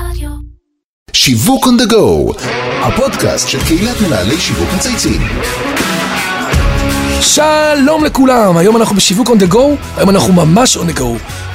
רדיו. שיווק on the go, הפודקאסט של קהילת מנהלי שיווק מצייצים. שלום לכולם, היום אנחנו בשיווק on the go, היום אנחנו ממש on the go.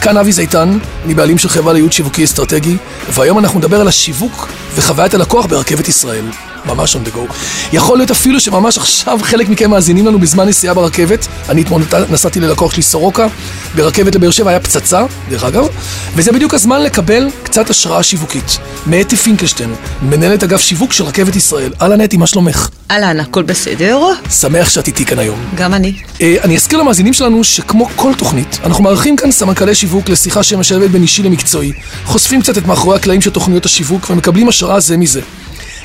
כאן אבי זיתן, אני בעלים של חברה לייעוד שיווקי אסטרטגי, והיום אנחנו נדבר על השיווק וחוויית הלקוח ברכבת ישראל. ממש on the go. יכול להיות אפילו שממש עכשיו חלק מכם מאזינים לנו בזמן נסיעה ברכבת. אני אתמול נסעתי ללקוח שלי סורוקה, ברכבת לבאר שבע היה פצצה, דרך אגב, וזה בדיוק הזמן לקבל קצת השראה שיווקית. מאתי פינקלשטיין, מנהלת אגף שיווק של רכבת ישראל. אהלן אתי, מה שלומך? אהלן, הכל בסדר? שמח שאת איתי כאן היום. גם אני. אה, אני אזכיר למאזינים שלנו שכמו כל תוכנית, אנחנו מארחים כאן סמנכ"לי שיווק לשיחה שמשלבת בין אישי למקצועי, חושפים קצת את מאחורי הקלעים של תוכניות השיווק ומקבלים השראה זה מזה.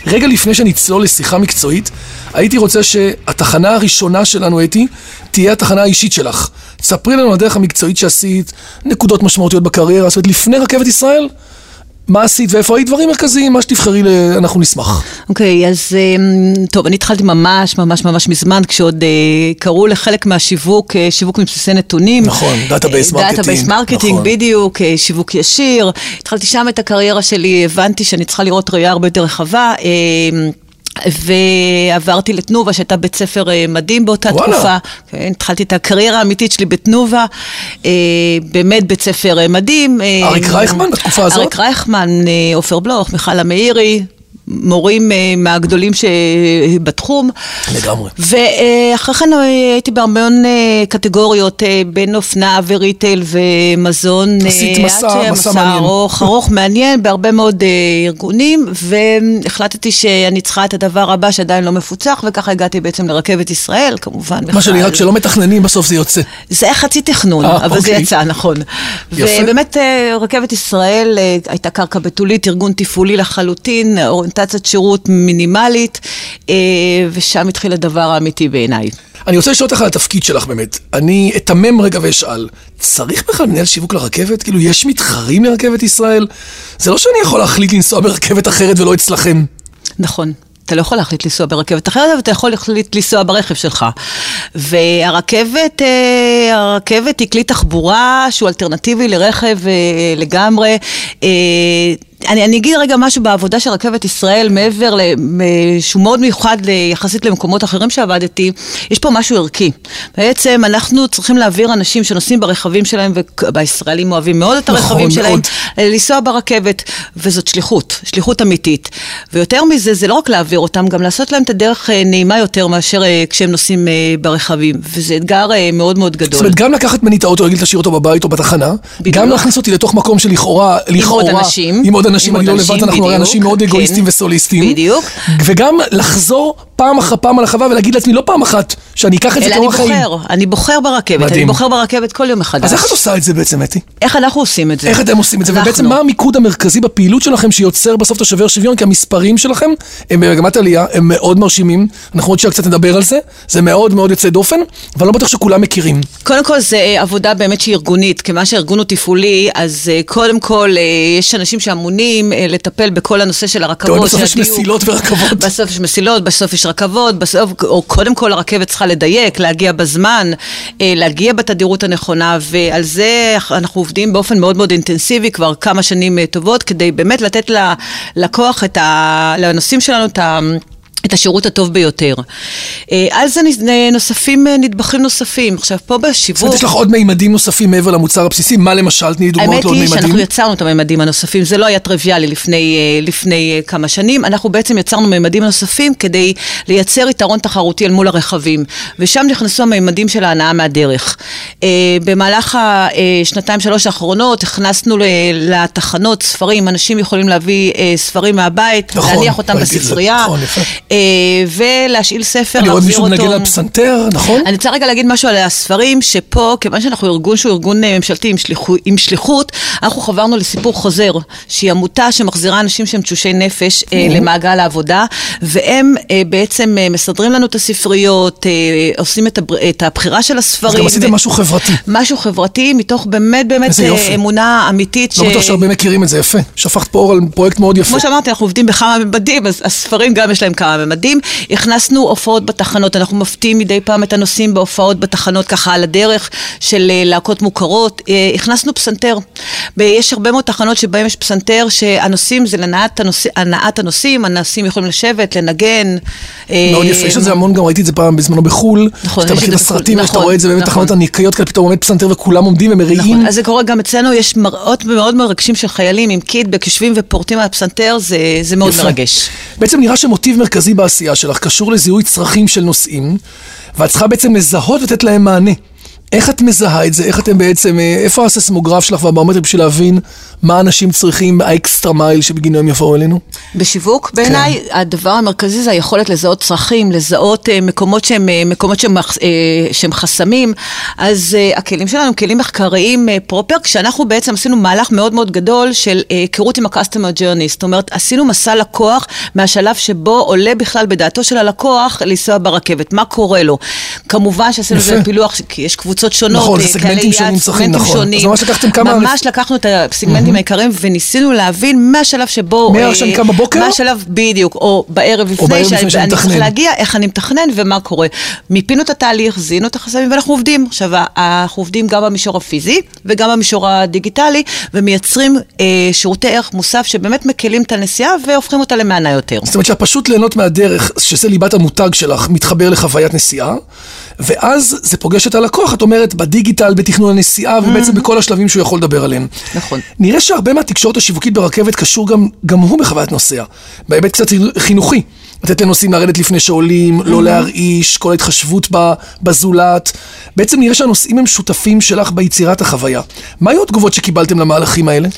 רגע לפני שנצלול לשיחה מקצועית, הייתי רוצה שהתחנה הראשונה שלנו, אתי, תהיה התחנה האישית שלך. תספרי לנו על הדרך המקצועית שעשית, נקודות משמעותיות בקריירה, זאת אומרת, לפני רכבת ישראל, מה עשית ואיפה היית דברים מרכזיים, מה שתבחרי, אנחנו נשמח. אוקיי, אז אמ, טוב, אני התחלתי ממש ממש ממש מזמן, כשעוד אה, קראו לחלק מהשיווק, אה, שיווק מבסיסי נתונים. נכון, Marketing, database marketing, נכון. בדיוק, אה, שיווק ישיר. התחלתי שם את הקריירה שלי, הבנתי שאני צריכה לראות ראייה הרבה יותר רחבה. ועברתי לתנובה, שהייתה בית ספר אה, מדהים באותה וואלה. תקופה. כן, התחלתי את הקריירה האמיתית שלי בתנובה. אה, באמת בית ספר אה, מדהים. אה, אריק רייכמן בתקופה הזאת? אריק רייכמן, עופר בלוך, מיכל המאירי, מורים אה, מהגדולים שבתחום. לגמרי. ואחרי כן אה, הייתי בהמון אה, קטגוריות, בין אופנה וריטייל ומזון. עשית מסע- מסע שמסע מעניין. ארוך, ארוך, מעניין, בהרבה מאוד ארגונים, והחלטתי שאני צריכה את הדבר הבא שעדיין לא מפוצח, וככה הגעתי בעצם לרכבת ישראל, כמובן. מה שנראה, בכלל. כשלא מתכננים, בסוף זה יוצא. זה היה חצי תכנון, אבל זה אוקיי. יצא, נכון. יפה. ובאמת רכבת ישראל הייתה קרקע בתולית, ארגון תפעולי לחלוטין, אוריינטציית שירות מינימלית, אה, ושם התחיל הדבר האמיתי בעיניי. אני רוצה לשאול אותך על התפקיד שלך באמת. אני אתמם רגע ואשאל, צריך בכלל מנהל שיווק לרכבת? כאילו, יש מתחרים לרכבת ישראל? זה לא שאני יכול להחליט לנסוע ברכבת אחרת ולא אצלכם. נכון. אתה לא יכול להחליט לנסוע ברכבת אחרת, אבל אתה יכול להחליט לנסוע ברכב שלך. והרכבת, אה, הרכבת היא כלי תחבורה שהוא אלטרנטיבי לרכב אה, לגמרי. אני, אני אגיד רגע משהו בעבודה של רכבת ישראל, מעבר ל... שהוא מאוד מיוחד יחסית למקומות אחרים שעבדתי, יש פה משהו ערכי. בעצם אנחנו צריכים להעביר אנשים שנוסעים ברכבים שלהם, והישראלים אוהבים מאוד את נכון, הרכבים שלהם, מאוד. לנסוע ברכבת, וזאת שליחות, שליחות אמיתית. ויותר מזה, זה לא רק להעביר אותם, גם לעשות להם את הדרך אה, נעימה יותר מאשר אה, כשהם נוסעים אה, ברכבים. וזה אתגר מאוד מאוד גדול. זאת אומרת, גם לקחת ממני את האוטו, להגיד להשאיר אותו בבית או בתחנה, בדיוק. גם להכניס אותי לתוך מקום שלכאורה, לכאורה, עוד אנשים. עם עוד אנשים, אני לא לבד, אנחנו הרי. אנשים מאוד. אגואיסטים וסוליסטים. בדיוק. וגם לחזור פעם אחר פעם על החווה ולהגיד לעצמי, לא פעם אחת, שאני אקח את זה אלא אני כאורח חיים. בוחר, אני בוחר ברכבת, מדהים. אני בוחר ברכבת כל יום מחדש. אז איך את עושה את זה בעצם, אתי? איך אנחנו עושים את זה? איך אתם עושים את זה? אנחנו. ובעצם מה המיקוד המרכזי בפעילות שלכם שיוצר בסוף את השובר שוויון? כי המספרים שלכם הם במגמת עלייה, הם מאוד מרשימים. אנחנו עוד שנייה קצת נדבר על זה. זה מאוד מאוד יוצא דופן, אבל לא בטוח שכולם מכירים. קודם כל זה אה, עבודה באמת שהיא ארגונית, כיוון שהארגון הוא תפעולי, אז אה, קודם כל אה, יש אנשים שאמונים לטפל בכל הנושא של הרכבות. אומר, בסוף יש שהדיוק- מסילות ורכבות. בסוף יש מסילות, בסוף יש רכבות, בסוף, או קודם כל הרכבת צריכה לדייק, להגיע בזמן, אה, להגיע בתדירות הנכונה, ועל זה אנחנו עובדים באופן מאוד מאוד אינטנסיבי כבר כמה שנים אה, טובות, כדי באמת לתת ללקוח, את ה... לנוסעים שלנו את ה... את השירות הטוב ביותר. אה, על זה נס- נוספים אה, נדבכים נוספים. עכשיו, פה זאת בשיווק... אומרת, יש לך עוד מימדים נוספים מעבר למוצר הבסיסי? מה למשל? תני דוגמאות האמת לעוד היא מימדים. שאנחנו יצרנו את הממדים הנוספים, זה לא היה טריוויאלי לפני, אה, לפני אה, כמה שנים, אנחנו בעצם יצרנו ממדים נוספים כדי לייצר יתרון תחרותי אל מול הרכבים, ושם נכנסו הממדים של ההנאה מהדרך. אה, במהלך השנתיים שלוש האחרונות הכנסנו לתחנות ספרים, אנשים יכולים להביא אה, ספרים מהבית, נכון, להניח אותם בספרייה, נכון, יפה. אה, ולהשאיל ספר, אני רואה להחזיר מישהו אותו. מנגן על פסנתר, נכון? אני רוצה רגע להגיד משהו על הספרים, שפה, כיוון שאנחנו ארגון שהוא ארגון אה, ממשלתי עם, שליחו, עם שליחות, אנחנו חברנו לסיפור חוזר, שהיא עמותה שמחזירה אנשים שהם תשושי נפש אה, למעגל העבודה, והם בעצם מסדרים לנו את הספריות, עושים את, הבר, את הבחירה של הספרים. אז גם עשיתם ו- משהו חברתי. משהו חברתי, מתוך באמת באמת. אמונה אמיתית. לא בטוח שהרבה מכירים את זה, יפה. שפכת פה אור על פרויקט מאוד יפה. כמו שאמרתי, אנחנו עובדים בכמה ממדים, אז הספרים גם יש להם כמה בממדים. הכנסנו הופעות בתחנות, אנחנו מפתיעים מדי פעם את הנוסעים בהופעות בתחנות ככה על הדרך של אה, להקות מוכרות. אה, הכנסנו פסנתר. יש הרבה מאוד תחנות שבהן יש פסנתר שהנוסעים זה לנעת הנוס... הנוסעים, הנוסעים יכולים לשבת, לנגן. אה, מאוד יפה, יש את זה המון, גם ראיתי את זה פעם בזמנו בחו"ל. נכון, שאתה יש מכיר את את זה בחו"ל, הסרטים, שאתה נכון, רואה את זה באמת נכון. תחנות הניקיות, כאלה פתאום עומד פסנתר וכולם עומדים ומריעים. נכון, אז זה קורה גם אצלנו, יש מראות מאוד מרגשים של חיילים עם קיטבק יושבים ופורטים על הפסנתר, זה, זה מאוד יפה. מרגש. בעצם נראה שמוטיב מרכזי בעשייה שלך קשור לזיהוי צרכים של נוסעים, ואת צריכה בעצם לזהות ולתת להם מענה. איך את מזהה את זה? איך אתם בעצם, אה, איפה הססמוגרף שלך והברומטר בשביל להבין מה אנשים צריכים, ה extra mile שבגינו הם יבואו אלינו? בשיווק, בעיניי, הדבר המרכזי זה היכולת לזהות צרכים, לזהות אה, מקומות שהם, אה, מקומות שהם, אה, שהם חסמים. אז הכלים שלנו הם כלים מחקריים proper, כשאנחנו בעצם עשינו מהלך מאוד מאוד גדול של היכרות עם ה-customer journey. זאת אומרת, עשינו מסע לקוח מהשלב שבו עולה בכלל בדעתו של הלקוח לנסוע ברכבת, מה קורה לו. כמובן שעשינו את זה יפה. בפילוח, כי יש קבוצות שונות. נכון, זה סגמנטים שונים צרכים, נכון. שונים. אז ממש לקחתם כמה- ממש לקחנו את הסגמנטים העיקריים וניסינו להבין מהשלב שבו... מהרגע אה, קם בבוקר? מהשלב, בדיוק, או בערב לפני, שאני. צריך להגיע, איך אני מתכנן ומה קורה. מיפינו את התהליך, זיהינו את החסמים ואנחנו עובדים. עכשיו, אנחנו עובדים גם במישור הפיזי וגם במישור הדיגיטלי, ומייצרים אה, שירותי ערך מוסף שבאמת מקלים את הנסיעה והופכים אותה למענה יותר. זאת אומרת שהפשוט ליהנות מהדרך, שזה ליבת המותג שלך, מתחבר לחוויית נסיעה, ואז זה פוגש את הלקוח, את אומרת, בדיגיטל, בתכנון הנסיעה, ובעצם בכל השלבים שהוא יכול לדבר עליהם. נכון. נראה שהרבה מהתקשורת השיווקית ברכבת קשור גם, גם הוא בחוויית נוסע, בהיבט קצת חינוכי. לתת לנוסעים לרדת לפני שעולים, לא להרעיש, כל ההתחשבות בזולת. בעצם נראה שהנוסעים הם שותפים שלך ביצירת החוויה. מה היו התגובות שקיבלתם למהלכים האלה?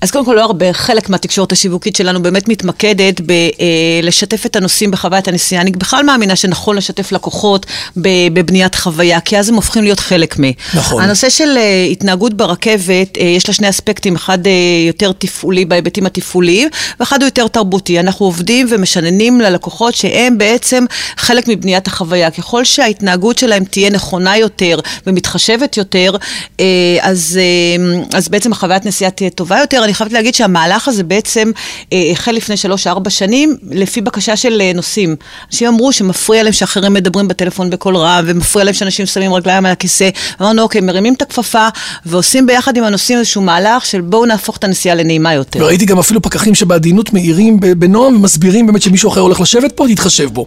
אז קודם כל לא הרבה, חלק מהתקשורת השיווקית שלנו באמת מתמקדת בלשתף את הנוסעים בחוויית הנסיעה. אני בכלל מאמינה שנכון לשתף לקוחות בבניית חוויה, כי אז הם הופכים להיות חלק מ... נכון. הנושא של אה, התנהגות ברכבת, אה, יש לה שני אספקטים, אחד אה, יותר תפעולי בהיבטים התפעוליים, ואחד הוא יותר תרבותי. אנחנו עובדים ומשננים ללקוחות שהם בעצם חלק מבניית החוויה. ככל שההתנהגות שלהם תהיה נכונה יותר ומתחשבת יותר, אה, אז, אה, אז בעצם החוויית נסיעה תהיה טובה יותר. אני חייבת להגיד שהמהלך הזה בעצם אה, החל לפני שלוש-ארבע שנים, לפי בקשה של נוסעים. אנשים אמרו שמפריע להם שאחרים מדברים בטלפון בקול רם, ומפריע להם שאנשים שמים רגליים על הכיסא. אמרנו, אוקיי, מרימים את הכפפה, ועושים ביחד עם הנוסעים איזשהו מהלך של בואו נהפוך את הנסיעה לנעימה יותר. וראיתי גם אפילו פקחים שבעדינות מעירים ב- בנועם ומסבירים באמת שמישהו אחר הולך לשבת פה, תתחשב בו.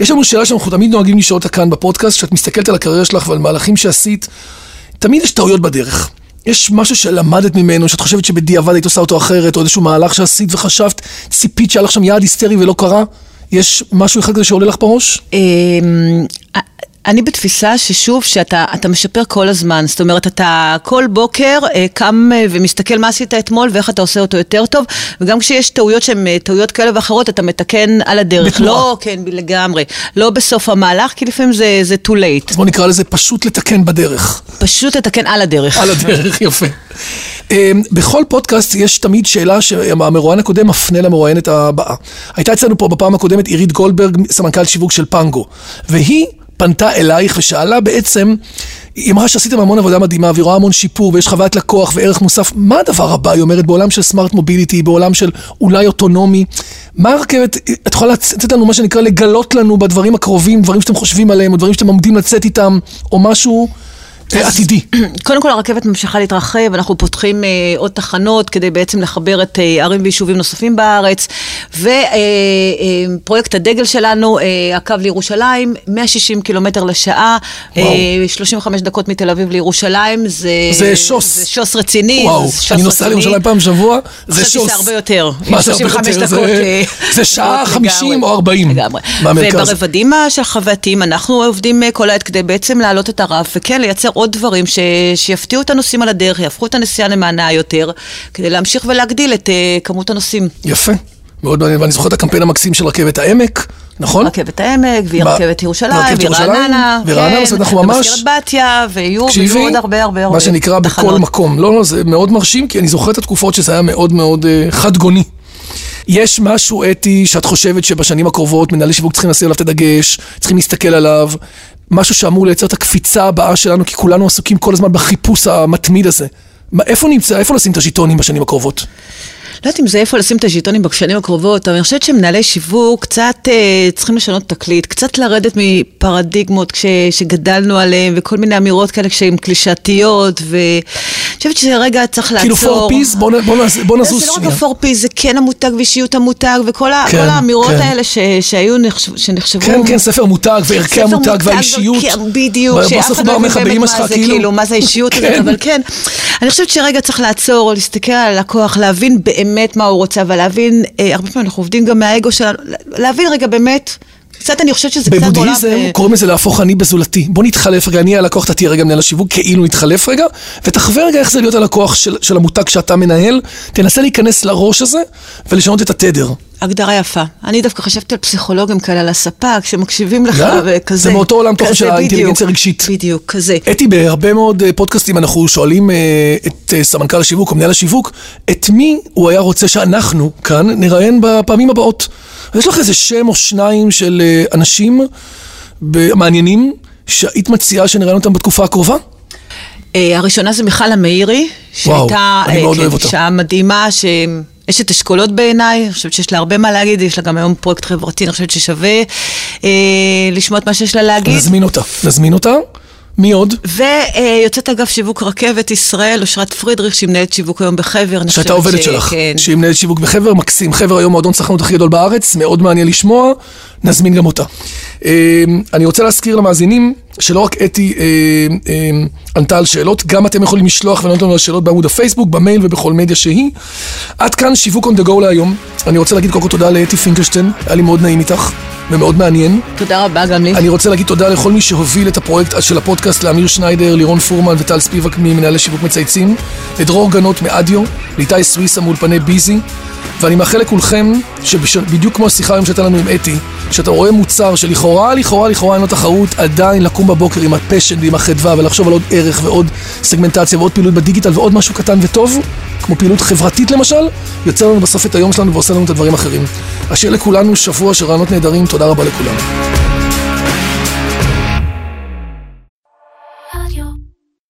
יש לנו שאלה שאנחנו תמיד נוהגים לשאול אותה כאן בפודקאסט, כשאת מסתכלת על הקריירה שלך ועל מהלכים שעשית, תמיד יש טעויות בדרך. יש משהו שלמדת ממנו, שאת חושבת שבדיעבד היית עושה אותו אחרת, או איזשהו מהלך שעשית וחשבת, ציפית שהיה לך שם יעד היסטרי ולא קרה? יש משהו אחד כזה שעולה לך בראש? אני בתפיסה ששוב, שאתה אתה משפר כל הזמן, זאת אומרת, אתה כל בוקר אה, קם אה, ומסתכל מה עשית אתמול ואיך אתה עושה אותו יותר טוב, וגם כשיש טעויות שהן אה, טעויות כאלה ואחרות, אתה מתקן על הדרך. בתנועה. לא, כן, לגמרי. לא בסוף המהלך, כי לפעמים זה, זה too late. אז בוא נקרא לזה פשוט לתקן בדרך. פשוט לתקן על הדרך. על הדרך, יפה. אמ, בכל פודקאסט יש תמיד שאלה שהמרואיין הקודם מפנה למרואיינת הבאה. הייתה אצלנו פה בפעם הקודמת עירית גולדברג, סמנכ"ל שיווק של פנגו, והיא פנתה אלייך ושאלה בעצם, היא אמרה שעשיתם המון עבודה מדהימה והיא רואה המון שיפור ויש חוויית לקוח וערך מוסף, מה הדבר הבא, היא אומרת, בעולם של סמארט מוביליטי, בעולם של אולי אוטונומי, מה הרכבת, את יכולה לתת לנו מה שנקרא לגלות לנו בדברים הקרובים, דברים שאתם חושבים עליהם, או דברים שאתם עומדים לצאת איתם, או משהו עתידי. קודם כל הרכבת ממשיכה להתרחב, אנחנו פותחים אה, עוד תחנות כדי בעצם לחבר את אה, ערים ויישובים נוספים בארץ, ופרויקט הדגל שלנו, אה, הקו לירושלים, 160 קילומטר לשעה, אה, 35 דקות מתל אביב לירושלים, זה... זה שוס. זה שוס רציני. וואו, זה שוס אני נוסע. לירושלים פעם בשבוע, זה שוס. שזה הרבה יותר. מה זה הרבה 35 יותר? זה- אה, זה שעה לגמרי. 50 או 40 לגמרי. וברבדים של חווייתיים, אנחנו עובדים אה, כל העת כדי בעצם להעלות את הרף, וכן, לייצר עוד דברים ש... שיפתיעו את הנוסעים על הדרך, יהפכו את הנסיעה למענה יותר, כדי להמשיך ולהגדיל את אה, כמות הנוסעים. יפה, מאוד מעניין, ואני זוכר את הקמפיין המקסים של רכבת העמק, נכון? רכבת העמק, והיא? רכבת ירושלים, והיא רעננה, ורעננה, אומרת, אנחנו ממש- ומזכרת בתיה, ויהיו ויהיו עוד הרבה הרבה הרבה מה שנקרא בכל תחנות. מקום. לא, לא, זה מאוד מרשים, כי אני זוכר את התקופות שזה היה מאוד מאוד אה, חד גוני. יש משהו אתי שאת חושבת שבשנים הקרובות מנהלי שיווק צריכים לשים עליו את הדגש, צריכים להסתכל עליו, משהו שאמור לייצר את הקפיצה הבאה שלנו, כי כולנו עסוקים כל הזמן בחיפוש המתמיד הזה. מה, איפה נמצא, איפה נשים את השלטונים בשנים הקרובות? יודעת אם זה איפה לשים את הז'יטונים בשנים הקרובות, אבל אני חושבת שמנהלי שיווק קצת אה, צריכים לשנות תקליט, קצת לרדת מפרדיגמות כש, שגדלנו עליהן, וכל מיני אמירות כאלה שהן קלישאתיות, ואני חושבת שרגע צריך לעצור. כאילו פור פיז? בוא, נ- בוא, בוא נזוז זה לא שנייה. רק הפור פיז, זה כן המותג ואישיות המותג, וכל כן, האמירות כן. האלה ש, שהיו נחשב, שנחשבו... כן, כן, ספר מותג וערכי ספר המותג מותג והאישיות. וערכי- בדיוק, שאף אחד לא מבין באמת מה זה, כאילו... כאילו, מה זה האישיות הזאת, כן. אבל כן. אני חושבת שרגע צריך לעצור, להסתכל על הלקוח, להבין באמת מה הוא רוצה, אבל להבין, אה, הרבה פעמים אנחנו עובדים גם מהאגו שלנו, להבין רגע באמת, קצת אני חושבת שזה קצת בעולם... בבודהיזם אה, קוראים לזה להפוך אני בזולתי. בוא נתחלף רגע, אני הלקוח, אתה תהיה רגע מנהל השיווק, כאילו נתחלף רגע, ותחווה רגע איך זה להיות הלקוח של, של המותג שאתה מנהל, תנסה להיכנס לראש הזה ולשנות את התדר. הגדרה יפה. אני דווקא חשבתי על פסיכולוגים כאלה, על הספק, שמקשיבים לך יאללה, וכזה. זה מאותו עולם תוכן של האינטליגנציה הרגשית. בדיוק, כזה. אתי, בהרבה מאוד אה, פודקאסטים אנחנו שואלים אה, את אה, סמנכ"ל השיווק או מנהל השיווק, את מי הוא היה רוצה שאנחנו כאן נראיין בפעמים הבאות. יש לך איזה שם או שניים של אנשים מעניינים שהיית מציעה שנראיין אותם בתקופה הקרובה? הראשונה זה מיכל המאירי, וואו, שהייתה אני מאוד אה, אוהב כן, אותה. אישה מדהימה, שאשת אשכולות בעיניי, אני חושבת שיש לה הרבה מה להגיד, יש לה גם היום פרויקט חברתי, אני חושבת ששווה אה, לשמוע את מה שיש לה להגיד. נזמין אותה. נזמין אותה. מי עוד? ויוצאת אגף שיווק רכבת ישראל, אושרת פרידריך, שהיא מנהלת שיווק היום בחבר. שהייתה עובדת ש- שלך, כן. שהיא מנהלת שיווק בחבר, מקסים. חבר היום מועדון צרכנות הכי גדול בארץ, מאוד מעניין לשמוע, נזמין גם אותה. אה, אני רוצה להזכיר למאזינים שלא רק אתי אה, אה, ענתה על שאלות, גם אתם יכולים לשלוח ולענות לנו על שאלות בעמוד הפייסבוק, במייל ובכל מדיה שהיא. עד כאן שיווק on the go להיום. אני רוצה להגיד קודם כל תודה לאתי פינקלשטיין, היה לי מאוד נעים איתך ומאוד מעניין. תודה רבה גם לי. אני רוצה להגיד תודה לכל מי שהוביל את הפרויקט של הפודקאסט, לאמיר שניידר, לירון פורמן וטל ספיבק ממנהלי שיווק מצייצים, לדרור גנות מאדיו, לאיתי סוויסה מאולפני ביזי, ואני מאחל לכולכם, שבדיוק כמו השיחה היום שהייתה לנו עם אתי, שאתה רואה מוצר שלכאורה, לכאורה, לכאורה אין לו תחרות, עדיין לקום בבוקר עם ה passion ועם החדווה ולחשוב על עוד ערך ועוד סגמנטציה ועוד פעילות בדיגיטל ועוד משהו קטן וטוב, כמו פעילות חברתית למשל, יוצר לנו בסוף את היום שלנו ועושה לנו את הדברים האחרים. אשאיר לכולנו שבוע של רעיונות נהדרים, תודה רבה לכולם.